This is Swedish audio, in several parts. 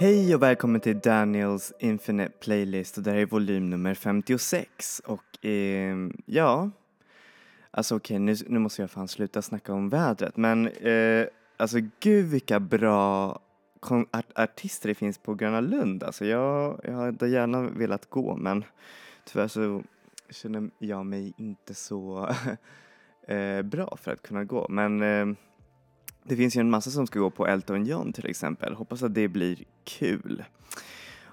Hej och välkommen till Daniels Infinite Playlist och det här är volym nummer 56 och eh, ja, alltså okej okay, nu, nu måste jag fan sluta snacka om vädret men eh, alltså gud vilka bra art artister det finns på Gröna Lund. Alltså jag, jag hade gärna velat gå men tyvärr så känner jag mig inte så eh, bra för att kunna gå. Men eh, det finns ju en massa som ska gå på Elton John till exempel. Hoppas att det blir kul.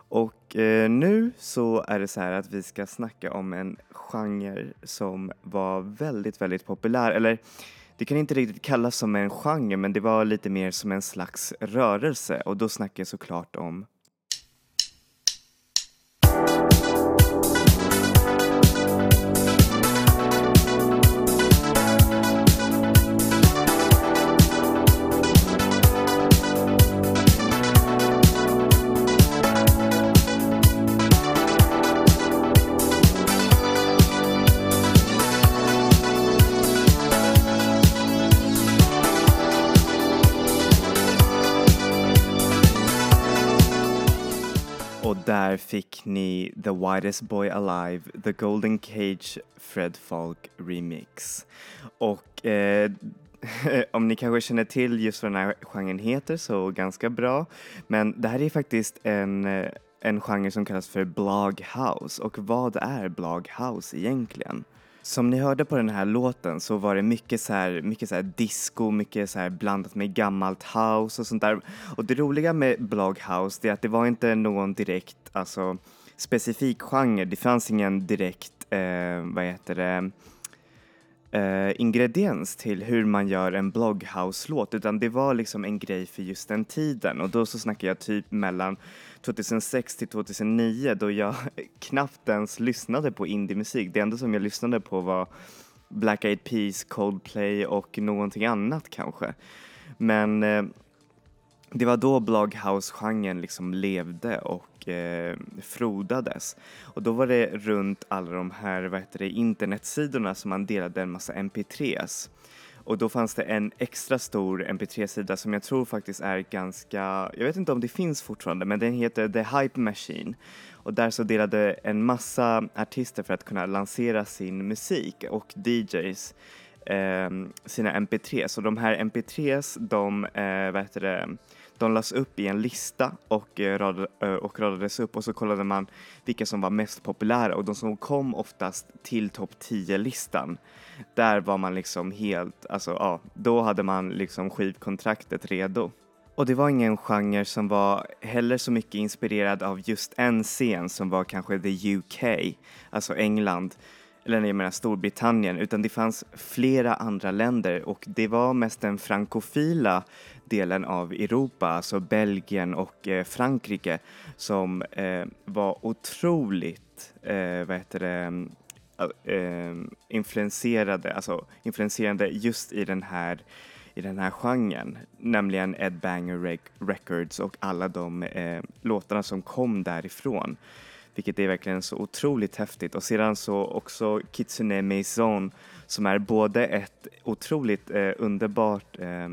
Och eh, nu så är det så här att vi ska snacka om en genre som var väldigt, väldigt populär. Eller det kan inte riktigt kallas som en genre men det var lite mer som en slags rörelse och då snackar jag såklart om fick ni The Whitest Boy Alive, The Golden Cage Fred Falk Remix. Och eh, om ni kanske känner till just vad den här genren heter så ganska bra. Men det här är faktiskt en, eh, en genre som kallas för blog house. Och vad är blog house egentligen? Som ni hörde på den här låten så var det mycket så här, mycket så här disco, mycket så här blandat med gammalt house och sånt där. Och det roliga med blog house är att det var inte någon direkt, alltså specifik genre. Det fanns ingen direkt, eh, vad heter det, eh, ingrediens till hur man gör en blogghouse-låt utan det var liksom en grej för just den tiden och då så snackar jag typ mellan 2006 till 2009 då jag knappt ens lyssnade på indie-musik. Det enda som jag lyssnade på var Black Eyed Peas, Coldplay och någonting annat kanske. Men eh, det var då bloghouse-genren liksom levde och eh, frodades. Och då var det runt alla de här vad heter det, internetsidorna som man delade en massa mp3s. Och då fanns det en extra stor mp3-sida som jag tror faktiskt är ganska, jag vet inte om det finns fortfarande, men den heter The Hype Machine. Och där så delade en massa artister för att kunna lansera sin musik och DJs eh, sina mp3s. Och de här mp3s, de, eh, vad heter det, de lades upp i en lista och, eh, rad, eh, och radades upp och så kollade man vilka som var mest populära och de som kom oftast till topp 10-listan, där var man liksom helt, alltså ja, då hade man liksom skivkontraktet redo. Och det var ingen genre som var heller så mycket inspirerad av just en scen som var kanske the UK, alltså England, eller jag menar Storbritannien, utan det fanns flera andra länder och det var mest den frankofila delen av Europa, alltså Belgien och eh, Frankrike, som eh, var otroligt, eh, vad heter det, mm, eh, eh, influenserade, alltså influenserande just i den här i den här genren, nämligen Ed Banger Records och alla de eh, låtarna som kom därifrån. Vilket är verkligen så otroligt häftigt och sedan så också Kitsune Maison som är både ett otroligt eh, underbart eh,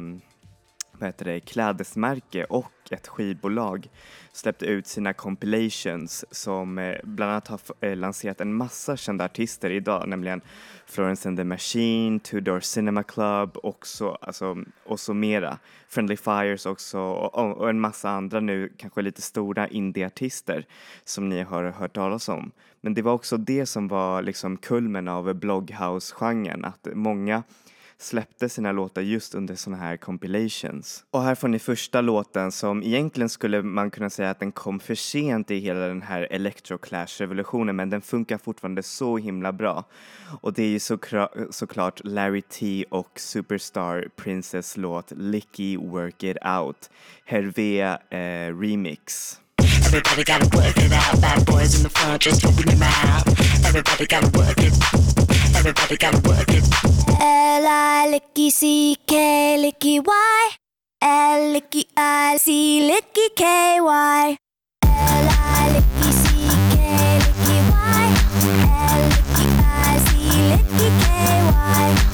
vad heter det, klädesmärke och ett skivbolag släppte ut sina compilations som eh, bland annat har eh, lanserat en massa kända artister idag, nämligen Florence and the Machine, Two Door Cinema Club också, alltså, och så mera. Friendly Fires också och, och en massa andra nu kanske lite stora indieartister som ni har hört talas om. Men det var också det som var liksom kulmen av blogghouse-genren, att många släppte sina låtar just under sådana här compilations. Och här får ni första låten som egentligen skulle man kunna säga att den kom för sent i hela den här electroclash-revolutionen men den funkar fortfarande så himla bra. Och det är ju såklart Larry T och Superstar Princess låt Licky Work It Out, Hervé eh, Remix. Everybody gotta work it out. Bad boys in the front, just open your mouth. Everybody gotta work it. Everybody gotta work it. L I licky C K licky Y. L licky I C licky K Y. L I licky C K licky Y. L licky I C licky K Y.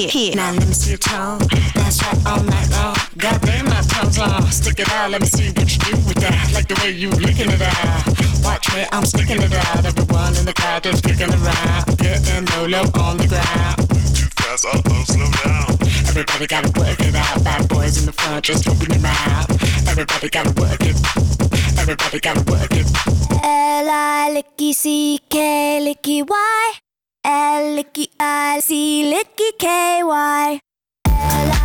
Now let me see your tongue. That's right all night long. Goddamn, my tongue's long. Stick it out, let me see what you do with that. Like the way you licking it out. Watch me, I'm sticking it out. Everyone in the crowd just kicking around. Getting low, low on the ground. Too fast, uh oh, slow down. Everybody gotta work it out. Bad boys in the front, just open your mouth. Everybody gotta work it. Everybody gotta work it. L-I-L-I-C-K, Licky Y. L-Licky-I-C, Licky K-Y. L-I-C-K-Y. L-I-C-K-Y.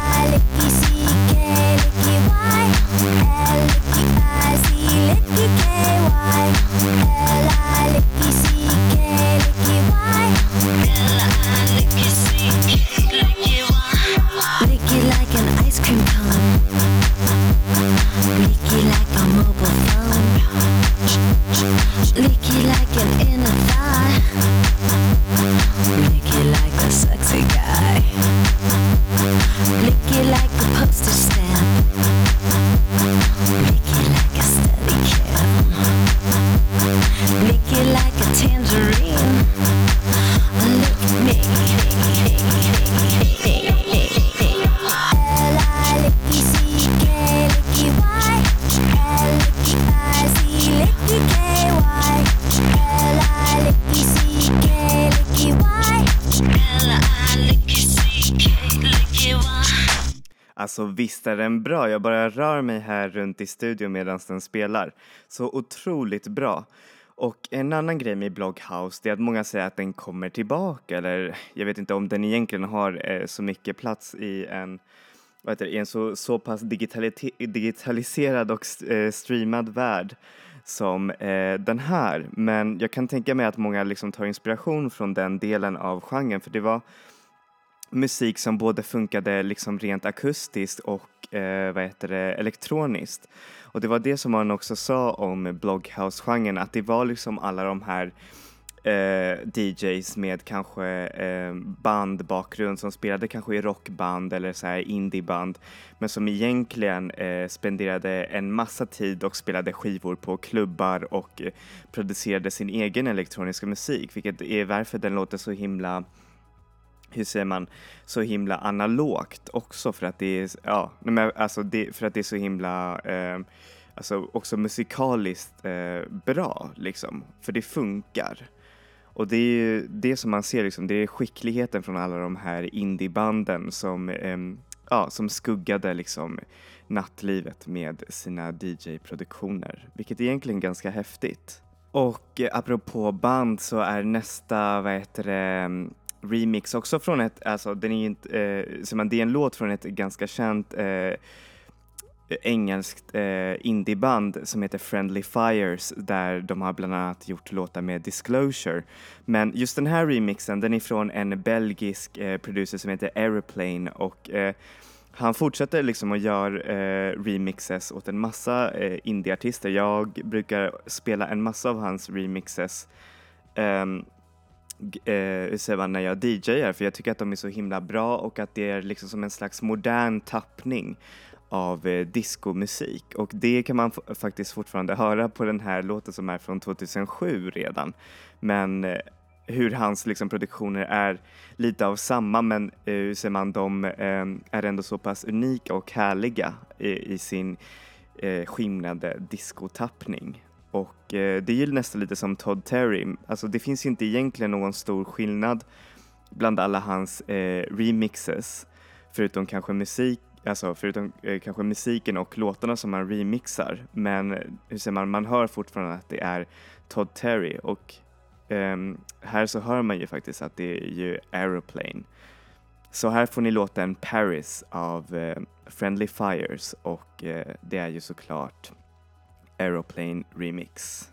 Alltså visst är den bra, jag bara rör mig här runt i studion medan den spelar. Så otroligt bra. Och en annan grej med Blogghouse det är att många säger att den kommer tillbaka eller jag vet inte om den egentligen har eh, så mycket plats i en, vad heter det, i en så, så pass digitaliserad och st- eh, streamad värld som eh, den här. Men jag kan tänka mig att många liksom tar inspiration från den delen av genren för det var musik som både funkade liksom rent akustiskt och eh, vad heter det, elektroniskt. Och det var det som han också sa om blogghouse-genren, att det var liksom alla de här eh, DJs med kanske eh, bandbakgrund som spelade kanske i rockband eller så här indieband men som egentligen eh, spenderade en massa tid och spelade skivor på klubbar och eh, producerade sin egen elektroniska musik vilket är varför den låter så himla hur säger man, så himla analogt också för att det är, ja, men alltså det, för att det är så himla, eh, alltså också musikaliskt eh, bra liksom, för det funkar. Och det är ju det som man ser liksom, det är skickligheten från alla de här indiebanden som, eh, ja, som skuggade liksom nattlivet med sina DJ-produktioner, vilket är egentligen ganska häftigt. Och eh, apropå band så är nästa, vad heter det, remix också från ett, alltså den är inte, eh, man, det är en låt från ett ganska känt eh, engelskt eh, indieband som heter Friendly Fires där de har bland annat gjort låtar med Disclosure. Men just den här remixen den är från en belgisk eh, producer som heter Aeroplane och eh, han fortsätter liksom att göra eh, remixes åt en massa eh, indieartister. Jag brukar spela en massa av hans remixes ehm, eh, hur säger man, när jag DJar för jag tycker att de är så himla bra och att det är liksom som en slags modern tappning av eh, discomusik och det kan man faktiskt fortfarande höra på den här låten som är från 2007 redan. Men eh, hur hans liksom, produktioner är lite av samma men eh, hur säger man, de eh, är ändå så pass unika och härliga i, i sin eh, skimrande discotappning. Och eh, det är ju nästan lite som Todd Terry, alltså det finns ju inte egentligen någon stor skillnad bland alla hans eh, remixes förutom kanske musik Alltså förutom eh, kanske musiken och låtarna som man remixar. Men eh, hur säger man, man hör fortfarande att det är Todd Terry. Och ehm, här så hör man ju faktiskt att det är ju Aeroplane. Så här får ni låten Paris av eh, Friendly Fires. Och eh, det är ju såklart Aeroplane Remix.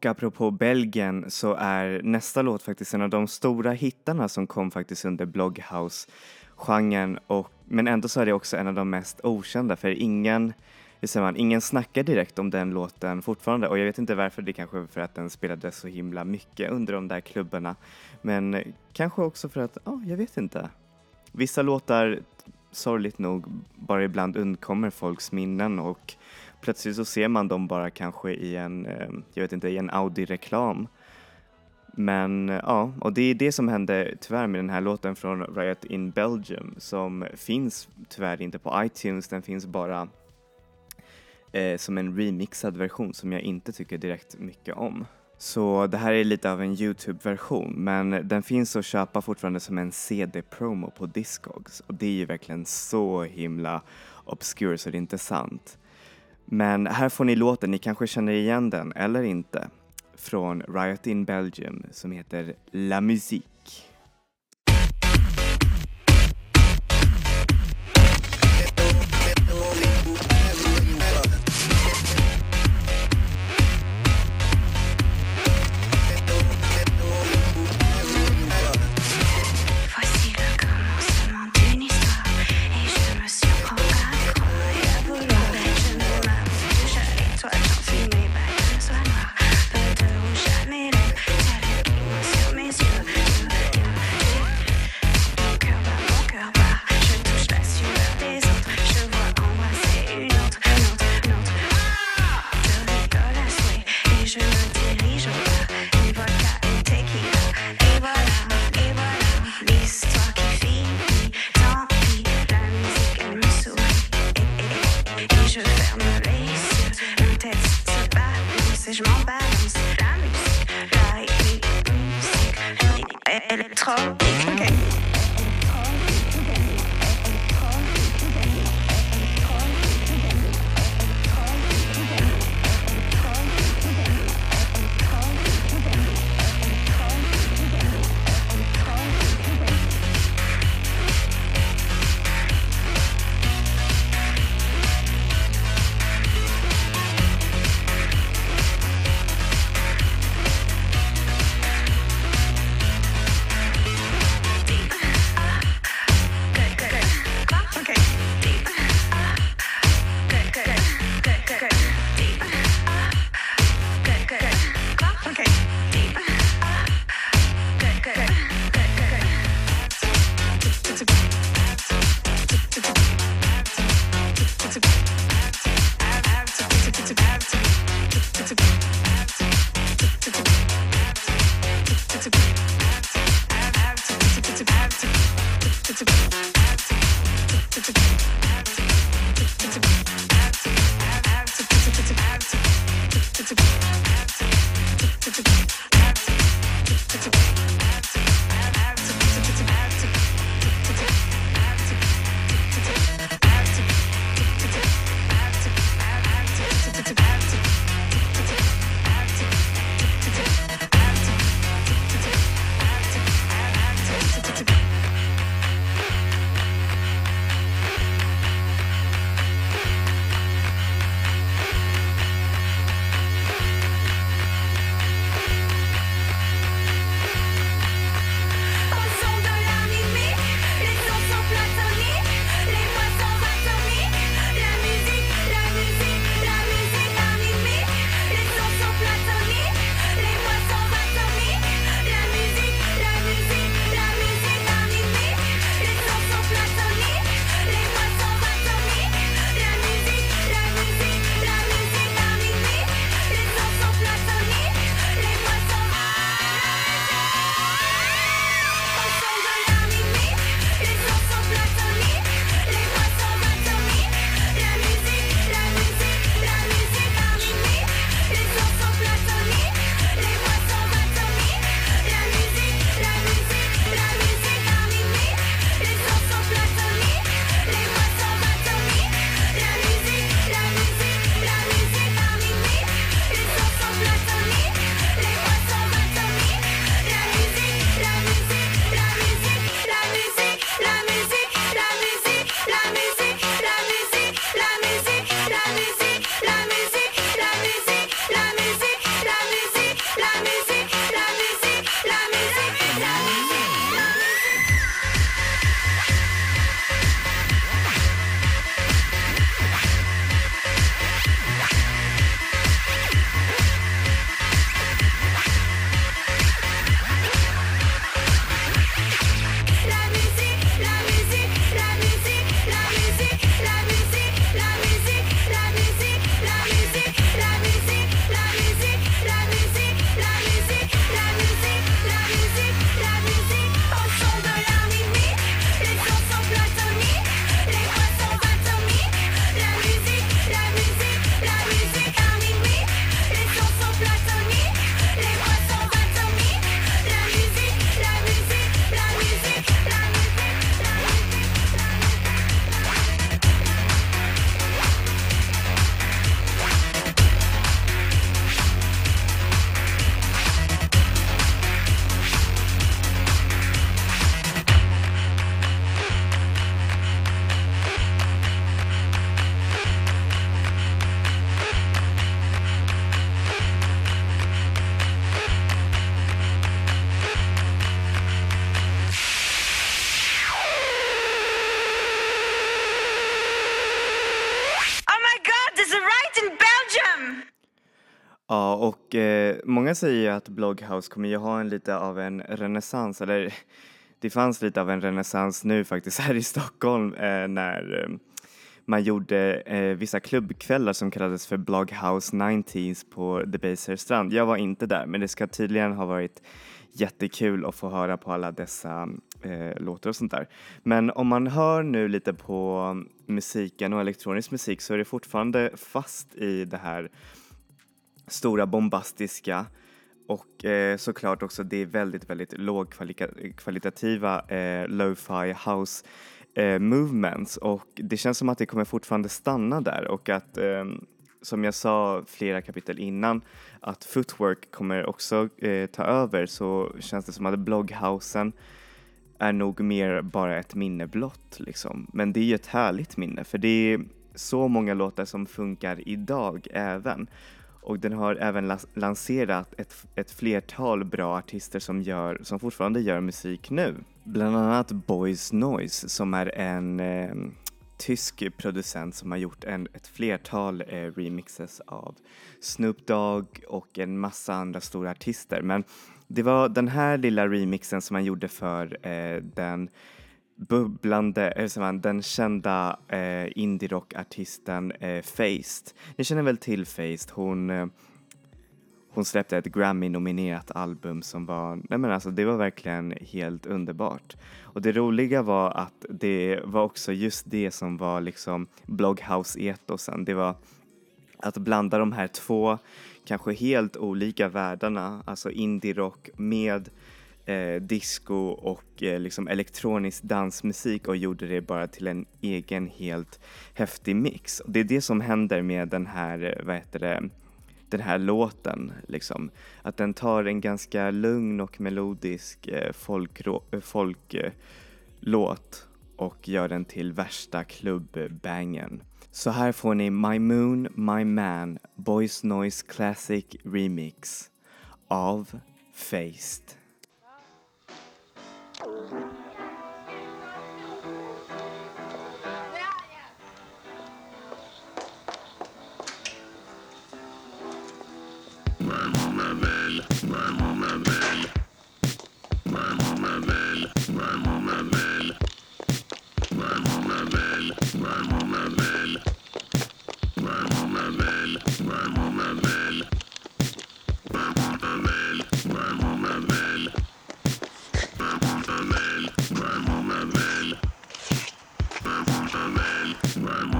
Och apropå Belgien så är nästa låt faktiskt en av de stora hittarna som kom faktiskt under Blogghouse-genren men ändå så är det också en av de mest okända för ingen hur säger man, ingen snackar direkt om den låten fortfarande och jag vet inte varför, det kanske är för att den spelades så himla mycket under de där klubbarna. Men kanske också för att, ja, jag vet inte. Vissa låtar, sorgligt nog, bara ibland undkommer folks minnen och plötsligt så ser man dem bara kanske i en, eh, jag vet inte, i en Audi-reklam. Men eh, ja, och det är det som hände tyvärr med den här låten från Riot in Belgium som finns tyvärr inte på iTunes, den finns bara eh, som en remixad version som jag inte tycker direkt mycket om. Så det här är lite av en Youtube-version men den finns att köpa fortfarande som en CD-promo på Discogs och det är ju verkligen så himla obscure så det är inte sant. Men här får ni låten, ni kanske känner igen den eller inte, från Riot in Belgium som heter La Musique. Många säger ju att Bloghouse kommer ju ha en lite av en renässans, eller det fanns lite av en renässans nu faktiskt här i Stockholm eh, när eh, man gjorde eh, vissa klubbkvällar som kallades för Bloghouse 90s på The Baser strand. Jag var inte där, men det ska tydligen ha varit jättekul att få höra på alla dessa eh, låtar och sånt där. Men om man hör nu lite på musiken och elektronisk musik så är det fortfarande fast i det här stora bombastiska och eh, såklart också det är väldigt, väldigt lågkvalitativa eh, lo-fi house eh, movements och det känns som att det kommer fortfarande stanna där och att eh, som jag sa flera kapitel innan att footwork kommer också eh, ta över så känns det som att blogghousen är nog mer bara ett minne blott liksom. Men det är ju ett härligt minne för det är så många låtar som funkar idag även och den har även lanserat ett, ett flertal bra artister som, gör, som fortfarande gör musik nu. Bland annat Boys Noise som är en eh, tysk producent som har gjort en, ett flertal eh, remixes av Snoop Dogg och en massa andra stora artister. Men det var den här lilla remixen som han gjorde för eh, den bubblande, eh, man, den kända eh, indie-rockartisten eh, Faced. Ni känner väl till Faced? Hon, eh, hon släppte ett Grammy-nominerat album som var, nej men alltså det var verkligen helt underbart. Och det roliga var att det var också just det som var liksom Blogghouse-etosen. Det var att blanda de här två kanske helt olika världarna, alltså indie-rock med eh, disco och eh, liksom elektronisk dansmusik och gjorde det bara till en egen helt häftig mix. Och det är det som händer med den här, eh, vad heter det, den här låten liksom. Att den tar en ganska lugn och melodisk eh, eh folklåt folk, eh, och gör den till värsta klubbbangen. Så här får ni My Moon, My Man, Boys Noise Classic Remix av Faced. Maman ma belle, maman ma belle, maman ma belle, maman ma belle, maman ma belle, maman ma belle. Forever.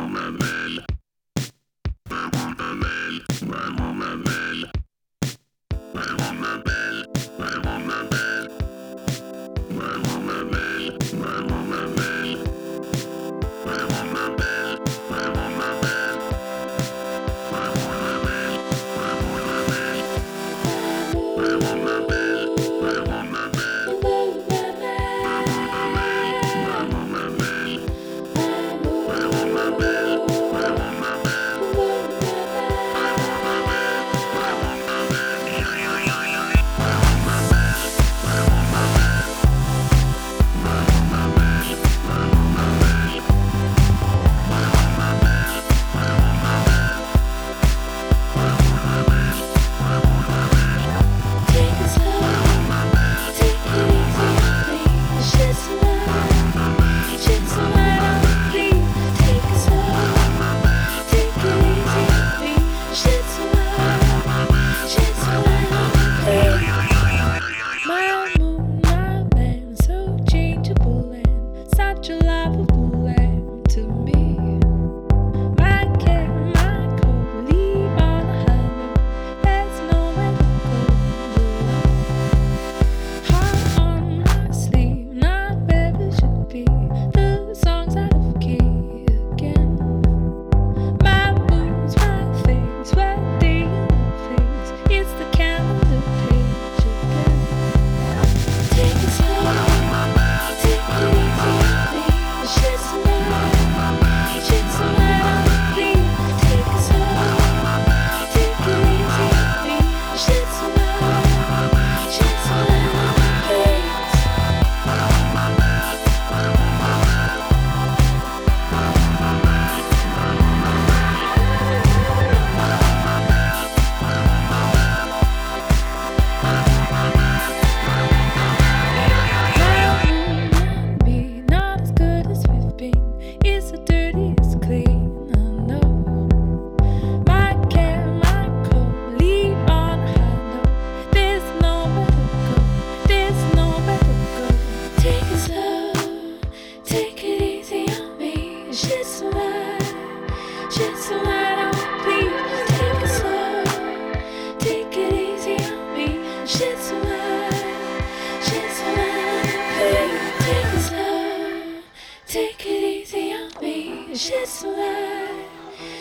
Shed some light,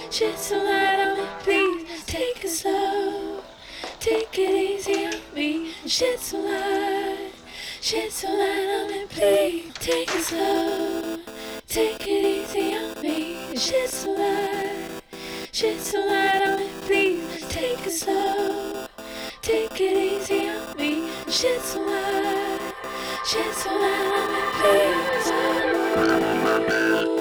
shed some light on me, please. Take it slow, take it easy on me. Shed some light, shed some light on me, please. Take it slow, take it easy on me. Shed some light, shed some light on me, please. Take it slow, take it easy on me. Shed some light, shed some light on me, please.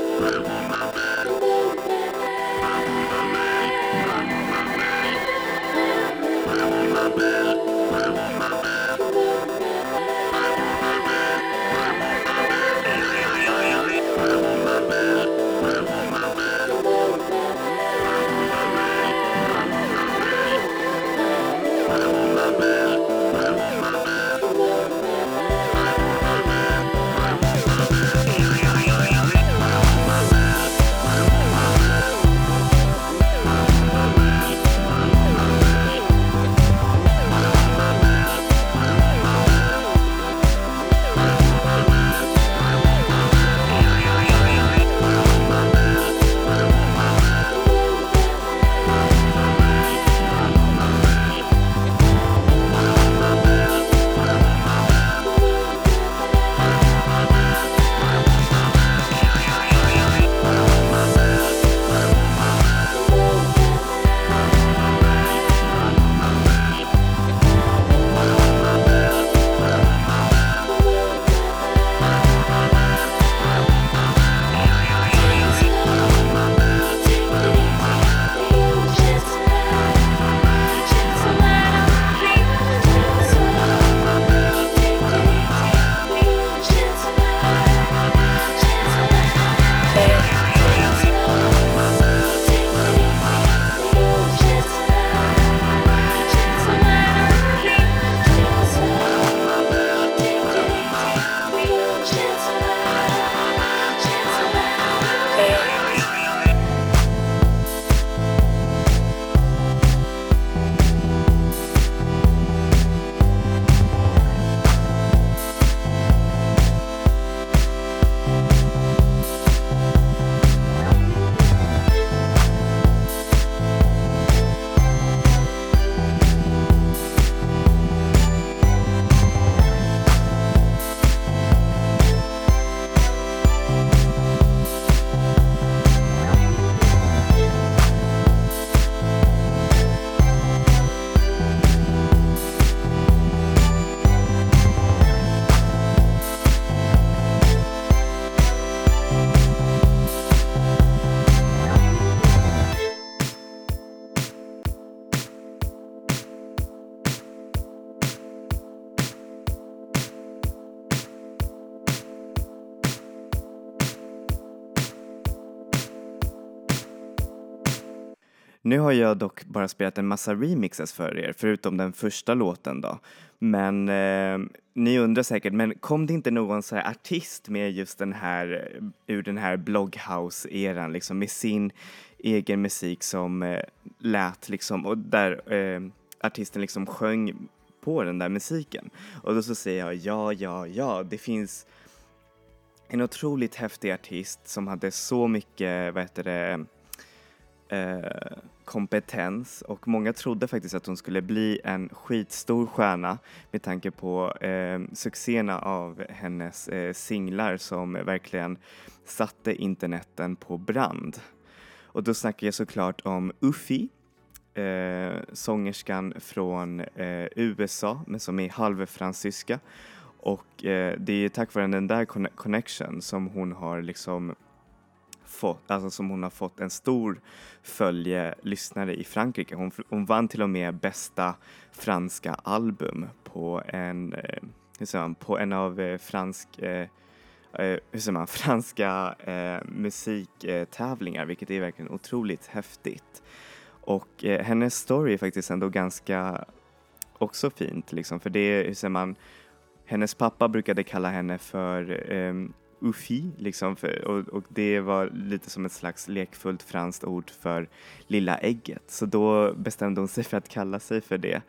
Nu har jag dock bara spelat en massa remixes för er, förutom den första låten då. Men eh, ni undrar säkert, men kom det inte någon så här artist med just den här, ur den här blogghouse-eran, liksom med sin egen musik som eh, lät liksom, och där eh, artisten liksom sjöng på den där musiken. Och då så säger jag ja, ja, ja, det finns en otroligt häftig artist som hade så mycket, vad heter det, eh, kompetens och många trodde faktiskt att hon skulle bli en skitstor stjärna med tanke på eh, succéerna av hennes eh, singlar som verkligen satte interneten på brand. Och då snackar jag såklart om Uffi, eh, sångerskan från eh, USA men som är halvfransyska och eh, det är tack vare den där connection som hon har liksom fått, alltså som hon har fått en stor följe lyssnare i Frankrike. Hon, hon vann till och med bästa franska album på en, eh, hur säger man, på en av eh, fransk eh, eh hur säger man, franska eh, musiktävlingar vilket är verkligen otroligt häftigt. Och eh, hennes story är faktiskt ändå ganska också fint liksom för det är, hur säger man, hennes pappa brukade kalla henne för eh, Uffi, liksom, för, och, och det var lite som ett slags lekfullt franskt ord för lilla ägget. Så då bestämde hon sig för att kalla sig för det,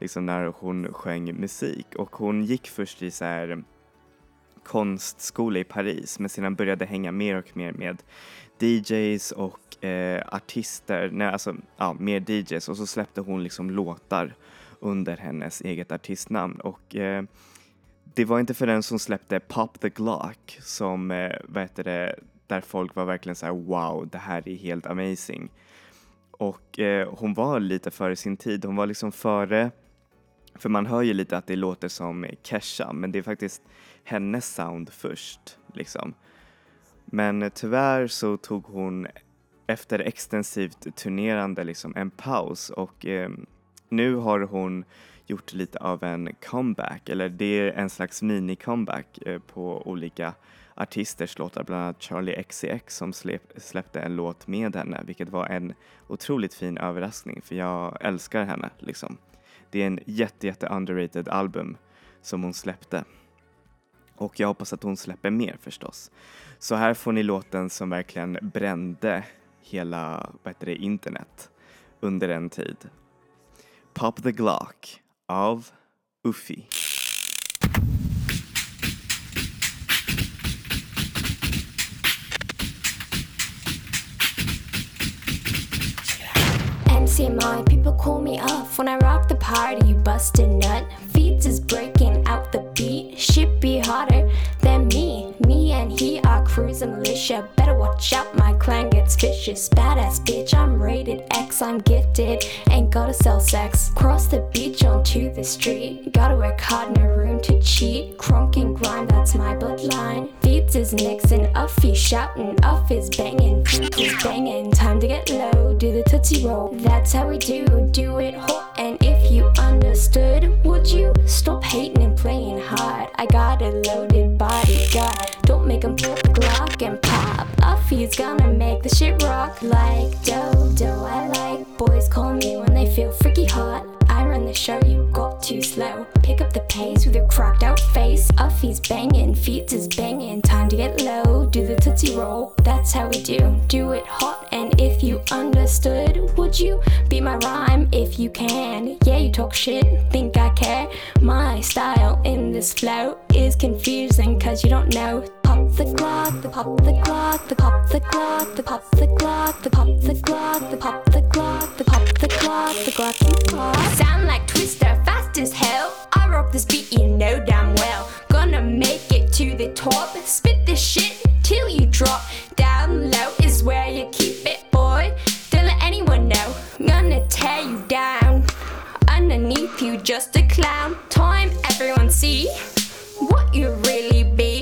liksom när hon sjöng musik. Och hon gick först i så här konstskola i Paris, men sedan började hänga mer och mer med DJs och eh, artister, nej alltså ja, mer DJs och så släppte hon liksom låtar under hennes eget artistnamn och eh, det var inte förrän hon släppte Pop the Glock som, eh, vad heter det, där folk var verkligen så här wow, det här är helt amazing. Och eh, hon var lite före sin tid, hon var liksom före, för man hör ju lite att det låter som Kesha, men det är faktiskt hennes sound först liksom. Men eh, tyvärr så tog hon efter extensivt turnerande liksom en paus och eh, nu har hon gjort lite av en comeback, eller det är en slags mini-comeback eh, på olika artisters låtar, bland annat Charlie XCX som släppte en låt med henne, vilket var en otroligt fin överraskning för jag älskar henne liksom. Det är en jätte, jätte underrated album som hon släppte. Och jag hoppas att hon släpper mer förstås. Så här får ni låten som verkligen brände hela vad heter det, internet under en tid. Pop the Glock av Uffi. MCMI, people call me up when I rock the party. You bust a nut, feet is breaking out the are cruising militia. Better watch out, my clan gets vicious. Badass bitch, I'm rated X, I'm gifted. Ain't gotta sell sex. Cross the beach onto the street. Gotta work hard in a room to cheat. Crunk and grind, that's my bloodline. Beats is Nixon, Uffy shouting, Uff is banging, Uff is banging. Time to get low, do the tootsie roll. That's how we do, do it hot. And if you understood, would you stop hating and playing hard? I got a loaded bodyguard. Don't make 'em Glock and pop. Uffy's gonna make the shit rock like Dodo. I like boys call me when they feel freaky hot. I run the show, you got too slow. Pick up the pace with your cracked out face. Uffy's banging, feet is banging. Time to get low, do the tootsie roll. That's how we do, do it hot. And if you understood, would you be my rhyme if you can? Yeah, you talk shit, think I care. My style in this flow is confusing cause you don't know. Pop the clock, the pop the clock, the pop the clock, the pop the clock, the pop the clock, the pop the clock, the pop the clock, the clock you pop. Sound like Twister, fast as hell. I rock this beat, you know damn well. Gonna make it to the top, spit this shit till you drop. Down low is where you keep it, boy. Don't let anyone know. Gonna tear you down. Underneath you, just a clown. Time everyone see what you really be.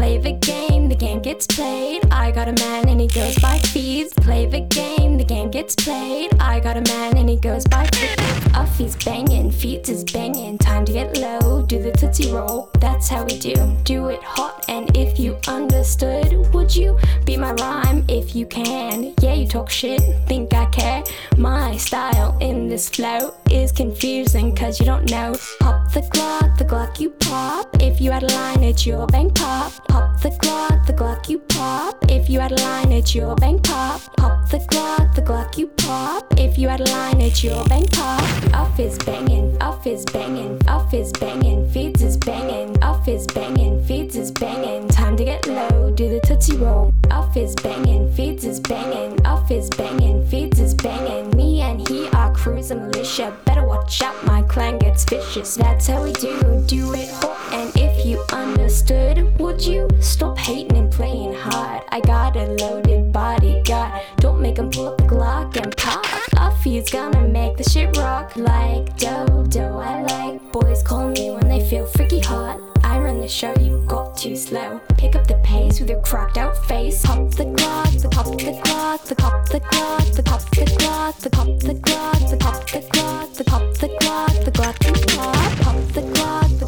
Play the game, the game gets played. I got a man and he goes by fees. Play the game, the game gets played. I got a man and he goes by fees. Uffy's banging, feet is banging. Time to get low, do the tootsie roll. That's how we do, do it hot. And if you understood, would you be my rhyme if you can? Yeah, you talk shit, think I care. My style in this flow is confusing cause you don't know. Pop the Glock, the Glock you pop. If you had a line, it's your bank pop. Pop the Glock, the Glock you pop. If you had a line, it's your bank pop. Pop the Glock, the Glock you pop. If you had a line, it's your bank pop. Off is banging, off is banging, off is banging, feeds is banging, off is banging, feeds is banging. Time to get low, do the tootsie roll. Off is banging, feeds is banging, off is banging, feeds is banging. Me and he are cruising militia. Better watch out, my clan gets vicious. That's how we do, do it hot. And if you understood, would you stop hating and playing hard? I got a loaded bodyguard. Don't make 'em pull up the Glock and pop. Uffy's gonna make the shit rock like Dodo. I like boys call me when they feel freaky hot. I run the show, you got too slow. Pick up the pace with your cracked out face. Pop the Glock, the pop the Glock, the pop the Glock, the pop the Glock, the pop the Glock, the pop the Glock, the pop the Glock, the Glock you pop. The Glock, the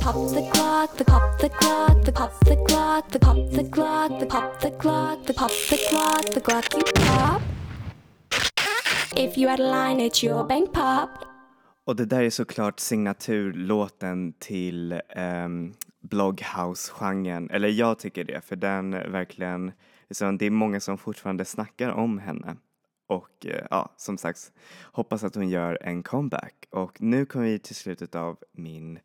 pop the clock, the pop the clock, the pop the clock, the pop the clock, the pop the clock, the pop the clock, the clock you pop. If you had a line, it's your bank pop. Och det där är såklart signaturlåten till um, blogghouse-genren, eller jag tycker det, för den verkligen, Liksom, det är många som fortfarande snackar om henne. Och eh, ja, som sagt, hoppas att hon gör en comeback. Och nu kommer vi till slutet av min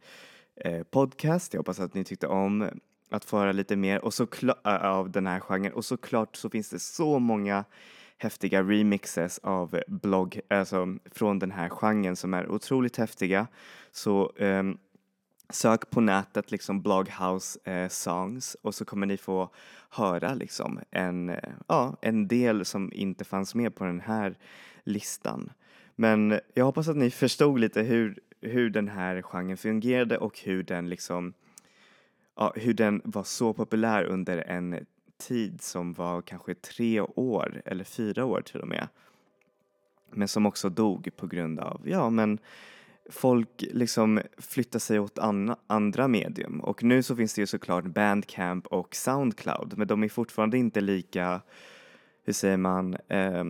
Eh, podcast. Jag hoppas att ni tyckte om att få höra lite mer och så av den här genren. Och såklart så finns det så många häftiga remixes av blogg, alltså från den här genren som är otroligt häftiga. Så um, sök på nätet liksom Bloghouse eh, songs och så kommer ni få höra liksom en, eh, ja, en del som inte fanns med på den här listan. Men jag hoppas att ni förstod lite hur, hur den här genren fungerade och hur den liksom ja, hur den var så populär under en tid som var kanske tre år eller fyra år till och med. Men som också dog på grund av, ja men folk liksom flyttar sig åt an andra medium och nu så finns det ju såklart Bandcamp och Soundcloud men de är fortfarande inte lika, hur säger man, eh,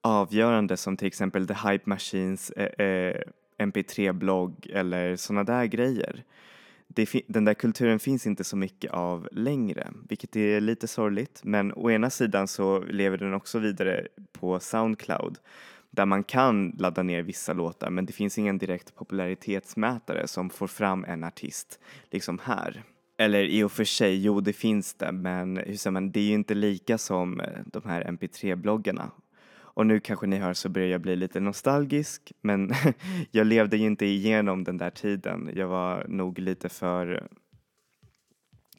avgörande som till exempel The Hype Machines eh, eh, mp3-blogg eller sådana där grejer det, den där kulturen finns inte så mycket av längre, vilket är lite sorgligt. Men å ena sidan så lever den också vidare på Soundcloud där man kan ladda ner vissa låtar men det finns ingen direkt popularitetsmätare som får fram en artist liksom här. Eller i och för sig, jo det finns det men hur säger man, det är ju inte lika som eh, de här mp3-bloggarna och nu kanske ni hör så börjar jag bli lite nostalgisk men jag levde ju inte igenom den där tiden. Jag var nog lite för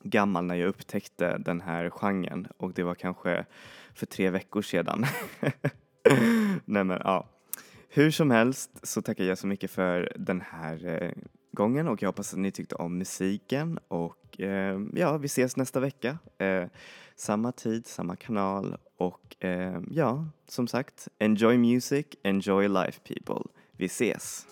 gammal när jag upptäckte den här genren och det var kanske för tre veckor sedan. Nej men ja. Hur som helst så tackar jag så mycket för den här eh, gången och jag hoppas att ni tyckte om musiken och eh, ja, vi ses nästa vecka. Eh, samma tid, samma kanal och eh, ja, som sagt, enjoy music, enjoy life people. Vi ses!